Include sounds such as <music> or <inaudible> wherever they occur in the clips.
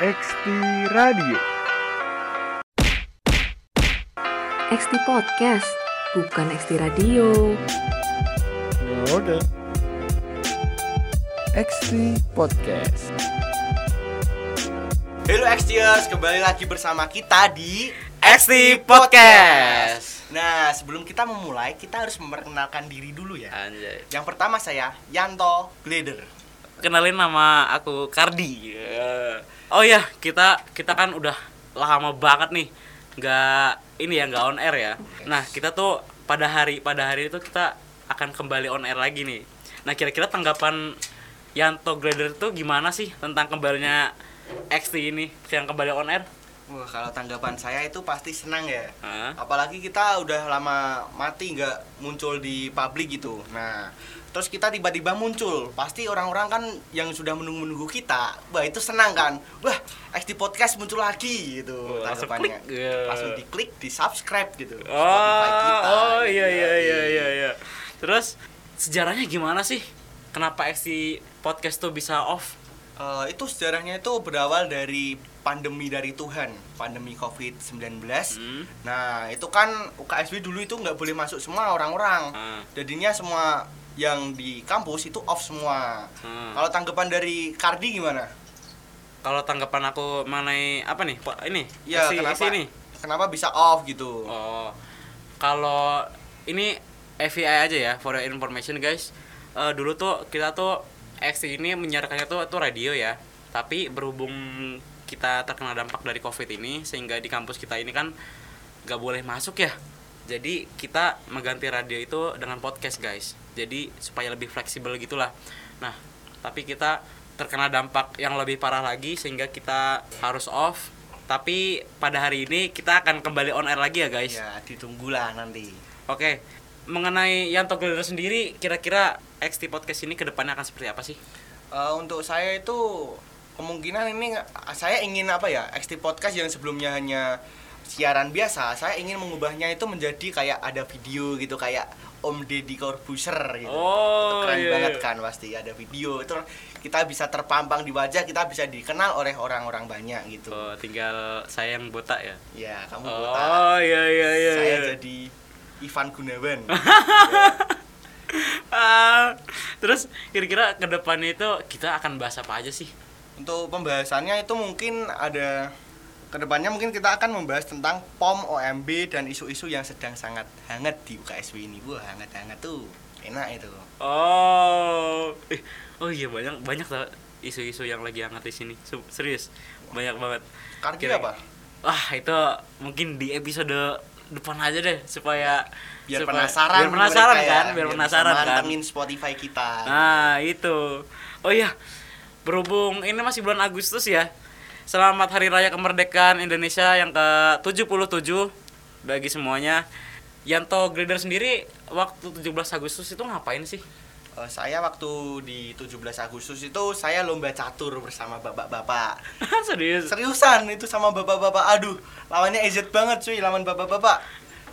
XT Radio. XT Podcast, bukan XT Radio. Ya udah. XT Podcast. Halo Xtiers, kembali lagi bersama kita di XT Podcast. Nah, sebelum kita memulai, kita harus memperkenalkan diri dulu ya. Anjay. Yang pertama saya Yanto Glider. Kenalin nama aku Kardi. Oh ya, kita kita kan udah lama banget nih nggak ini ya nggak on air ya. Nah kita tuh pada hari pada hari itu kita akan kembali on air lagi nih. Nah kira-kira tanggapan Yanto Grader tuh gimana sih tentang kembalinya XT ini yang kembali on air? Wah, kalau tanggapan saya itu pasti senang ya. Hah? Apalagi kita udah lama mati nggak muncul di publik gitu. Nah, terus kita tiba-tiba muncul, pasti orang-orang kan yang sudah menunggu-menunggu kita, wah itu senang kan. Wah, XT Podcast muncul lagi gitu Oh, langsung klik, ya. Langsung diklik, di subscribe gitu. Oh, Spotify kita. oh iya iya iya Yoi. iya iya. Terus sejarahnya gimana sih? Kenapa XT podcast tuh bisa off? Eh, itu sejarahnya itu berawal dari pandemi dari Tuhan, pandemi COVID-19. Hmm. Nah, itu kan UKSW dulu itu nggak boleh masuk semua orang-orang. Ah. Jadinya semua yang di kampus itu off semua. Hmm. Kalau tanggapan dari Kardi gimana? Kalau tanggapan aku mengenai apa nih? Pak ini? Ya, isi, kenapa? isi ini. Kenapa bisa off gitu? Oh. Kalau ini FYI aja ya, for your information guys. Eh, dulu tuh kita tuh X ini menyiarkannya tuh tuh radio ya. Tapi berhubung kita terkena dampak dari Covid ini sehingga di kampus kita ini kan gak boleh masuk ya. Jadi kita mengganti radio itu dengan podcast guys. Jadi supaya lebih fleksibel gitulah. Nah, tapi kita terkena dampak yang lebih parah lagi sehingga kita harus off. Tapi pada hari ini kita akan kembali on air lagi ya guys. Ya, ditunggulah nanti. Oke, mengenai Yanto Glider sendiri, kira-kira XT Podcast ini ke depannya akan seperti apa sih? Eh, untuk saya itu kemungkinan ini saya ingin apa ya XT podcast yang sebelumnya hanya siaran biasa saya ingin mengubahnya itu menjadi kayak ada video gitu kayak Om Deddy Corbuzier gitu Oh, keren iya, banget iya. kan pasti ada video itu kita bisa terpampang di wajah kita bisa dikenal oleh orang-orang banyak gitu Oh, tinggal saya yang botak ya. ya kamu Oh, botak iya iya iya. saya iya. jadi Ivan Gunawan <laughs> Ah, terus kira-kira ke depannya itu kita akan bahas apa aja sih? Untuk pembahasannya itu mungkin ada ke depannya mungkin kita akan membahas tentang POM, OMB dan isu-isu yang sedang sangat hangat di UKSW ini. Wah hangat-hangat tuh, enak itu. Oh, eh, oh iya banyak banyak tau isu-isu yang lagi hangat di sini. Serius, banyak banget. Kira- apa? Wah itu mungkin di episode depan aja deh supaya Biar supaya- penasaran, biar penasaran mereka ya, kan, biar, bisa penasaran kan. mantengin Spotify kita. Nah itu, oh iya berhubung ini masih bulan Agustus ya. Selamat Hari Raya Kemerdekaan Indonesia yang ke 77 bagi semuanya. Yanto Grader sendiri waktu 17 Agustus itu ngapain sih? Eh, saya waktu di 17 Agustus itu saya lomba catur bersama bapak-bapak. <laughs> Serius? Seriusan itu sama bapak-bapak. Aduh, lawannya EZ banget cuy, lawan bapak-bapak.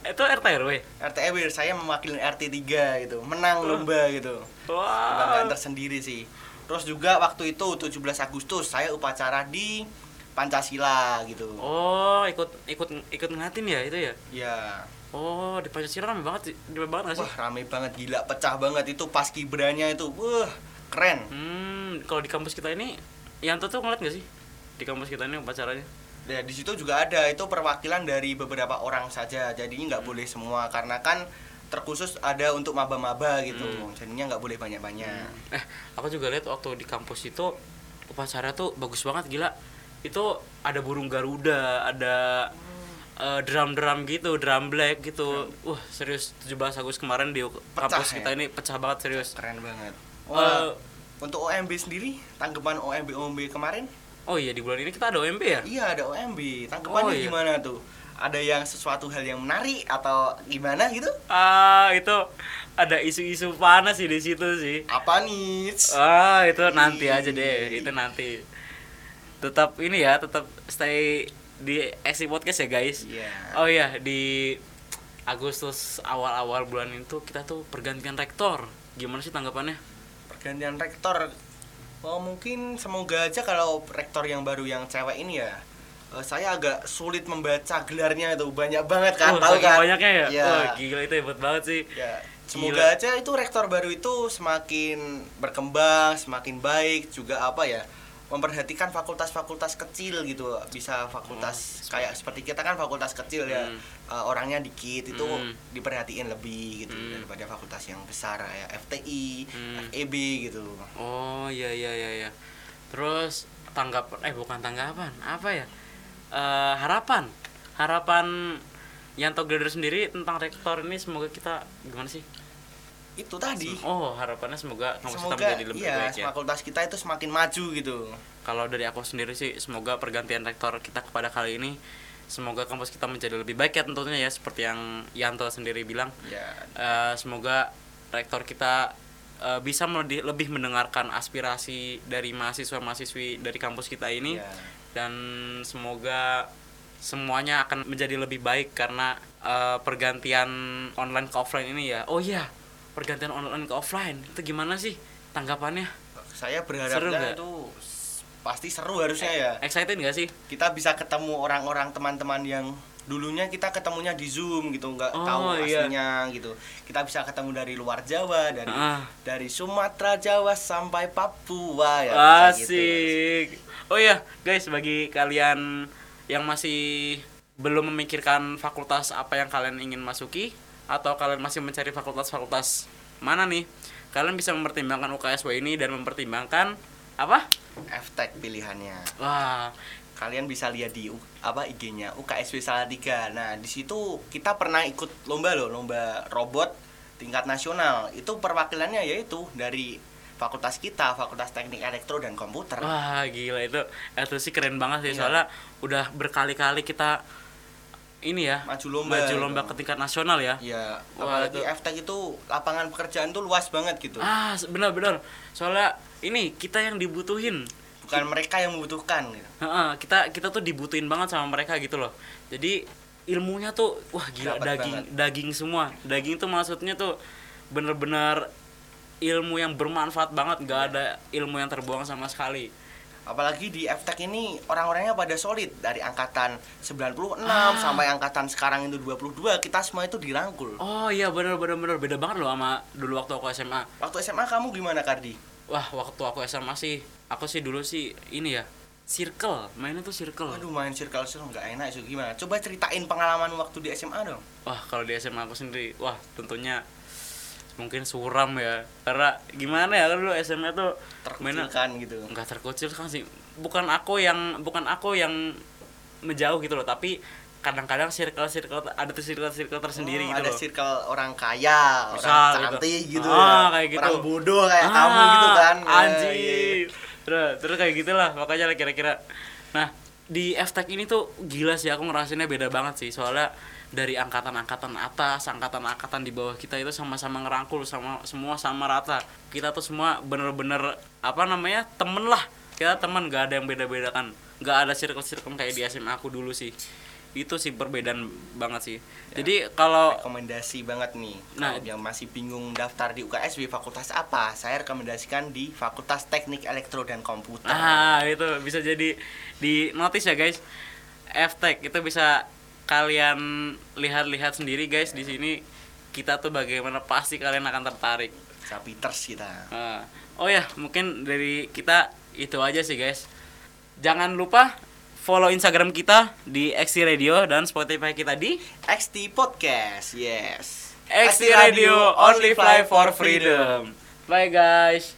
Itu RT RW? RT RW saya mewakili RT 3 gitu, menang lomba gitu. kebanggaan Wah. tersendiri sih. Terus juga waktu itu 17 Agustus saya upacara di Pancasila gitu. Oh ikut ikut ikut ngatin ya itu ya? Ya. Oh di Pancasila rame banget sih, rame banget gak sih? Wah, rame banget gila, pecah banget itu pas kibranya itu. Wah, keren. Hmm, kalau di kampus kita ini Yanto tuh ngeliat gak sih? Di kampus kita ini upacaranya? Ya, di situ juga ada itu perwakilan dari beberapa orang saja. Jadinya nggak boleh semua karena kan terkhusus ada untuk maba-maba gitu. Jadinya nggak boleh banyak-banyak. Eh, aku juga lihat waktu di kampus itu upacara tuh bagus banget gila. Itu ada burung garuda, ada eh, drum-drum gitu, drum black gitu. Wah, serius 17 Agustus kemarin di kampus ya? kita ini pecah banget serius. Keren banget. Eh, Wah, untuk OMB sendiri, tanggapan OMB OMB kemarin? Oh iya di bulan ini kita ada OMB ya? Iya ada OMB. Tanggapannya Oh, iya. gimana tuh? Ada yang sesuatu hal yang menarik atau gimana gitu? Ah, itu ada isu-isu panas sih di situ sih. Apa nih? Ah, itu nanti aja deh, itu nanti. Tetap ini ya, tetap stay di SC Podcast ya, guys. Iya. Oh iya, di Agustus awal-awal bulan itu kita tuh pergantian rektor. Gimana sih tanggapannya? Pergantian rektor Oh mungkin semoga aja kalau rektor yang baru yang cewek ini ya eh, saya agak sulit membaca gelarnya itu banyak banget kan Oh, tahu kan banyaknya ya? Iya. Wah, gila itu hebat banget sih. Ya, semoga aja itu rektor baru itu semakin berkembang semakin baik juga apa ya memperhatikan fakultas-fakultas kecil gitu bisa fakultas kayak seperti kita kan fakultas kecil ya Hmm. eh, orangnya dikit itu Hmm. diperhatiin lebih gitu Hmm. daripada fakultas yang besar kayak FTI, Hmm. FEB gitu Oh iya iya iya iya. Terus tanggapan eh bukan tanggapan apa ya? Eh, harapan harapan Yanto Grader sendiri tentang rektor ini semoga kita gimana sih? Itu tadi Oh harapannya semoga kampus kita semoga menjadi lebih iya baik ya. fakultas kita itu semakin maju gitu Kalau dari aku sendiri sih semoga pergantian rektor kita kepada kali ini semoga kampus kita menjadi lebih baik ya tentunya ya seperti yang Yanto sendiri bilang. ya Eh, semoga rektor kita eh, bisa lebih mendengarkan aspirasi dari mahasiswa-mahasiswi dari kampus kita ini ya. dan semoga semuanya akan menjadi lebih baik karena eh, pergantian online ke offline ini ya. Oh iya, pergantian online ke offline itu gimana sih tanggapannya? saya Seru berharapnya nggak? itu pasti seru harusnya ya Excited nggak sih? kita bisa ketemu orang-orang teman-teman yang dulunya kita ketemunya di zoom gitu nggak Oh, tahu iya. aslinya gitu kita bisa ketemu dari luar Jawa dari Ah. dari Sumatera Jawa sampai Papua ya bisa gitu. Asik. Oh iya, guys, bagi kalian yang masih belum memikirkan fakultas apa yang kalian ingin masuki atau kalian masih mencari fakultas-fakultas mana nih? Kalian bisa mempertimbangkan UKSW ini dan mempertimbangkan apa? F-Tech pilihannya Wah, kalian bisa lihat di apa IG-nya UKSW Salatiga. Nah, di situ kita pernah ikut lomba loh, lomba robot tingkat nasional. Itu perwakilannya yaitu dari fakultas kita, Fakultas Teknik Elektro dan Komputer. wah gila itu itu sih keren banget sih Iya. soalnya udah berkali-kali kita ini ya Maju lomba. maju lomba gitu. ke tingkat nasional ya. Ya, Wah, apalagi itu- F-Tech itu lapangan pekerjaan tuh luas banget gitu. Ah, benar-benar. Soalnya ini kita yang dibutuhin. Bukan mereka yang membutuhkan gitu. Heeh, kita kita tuh dibutuhin banget sama mereka gitu loh. Jadi ilmunya tuh wah gila Dapat daging banget. daging semua. Daging tuh maksudnya tuh bener-bener ilmu yang bermanfaat banget, nggak Iya. ada ilmu yang terbuang sama sekali. Apalagi di F-Tech ini orang-orangnya pada solid dari angkatan 96 Ah. sampai angkatan sekarang itu 22 kita semua itu dirangkul. Oh iya bener bener bener beda banget loh sama dulu waktu aku SMA. Waktu SMA kamu gimana Kardi? Wah waktu aku SMA sih, aku sih dulu sih ini ya circle, mainnya tuh circle. Aduh main circle circle nggak enak itu gimana? Coba ceritain pengalaman waktu di SMA dong. Wah kalau di SMA aku sendiri, wah tentunya mungkin suram ya karena gimana ya kan dulu SMA tuh mainnya Terkucilkan gitu. nggak terkucil kan sih bukan aku yang bukan aku yang menjauh gitu loh tapi kadang-kadang circle circle ada tuh circle circle tersendiri Oh, gitu ada loh circle orang kaya, Misal orang gitu. cantik gitu, Ah, ya. kayak gitu. orang bodoh kayak kamu gitu kan. Ya, anjir iya. terus terus kayak gitulah makanya lah kira-kira nah di FTech ini tuh gila sih aku ngerasainnya beda banget sih soalnya dari angkatan-angkatan atas, angkatan-angkatan di bawah kita itu sama-sama ngerangkul sama semua sama rata. Kita tuh semua bener-bener apa namanya temen lah. Kita temen gak ada yang beda-beda kan. Gak ada circle-circle kayak di SMA aku dulu sih. Itu sih perbedaan banget sih. Jadi kalau rekomendasi banget nih Nah, kalau yang masih bingung daftar di UKSW fakultas apa saya rekomendasikan di Fakultas Teknik Elektro dan Komputer Ah, itu bisa jadi di notice ya guys. F-Tech itu bisa kalian lihat-lihat sendiri guys di sini kita tuh bagaimana pasti kalian akan tertarik. Sapiters kita Ah, oh ya, mungkin dari kita itu aja sih guys. Jangan lupa follow Instagram kita di XT Radio dan Spotify kita di XT Podcast yes XT Radio Only Fly for Freedom. Bye guys.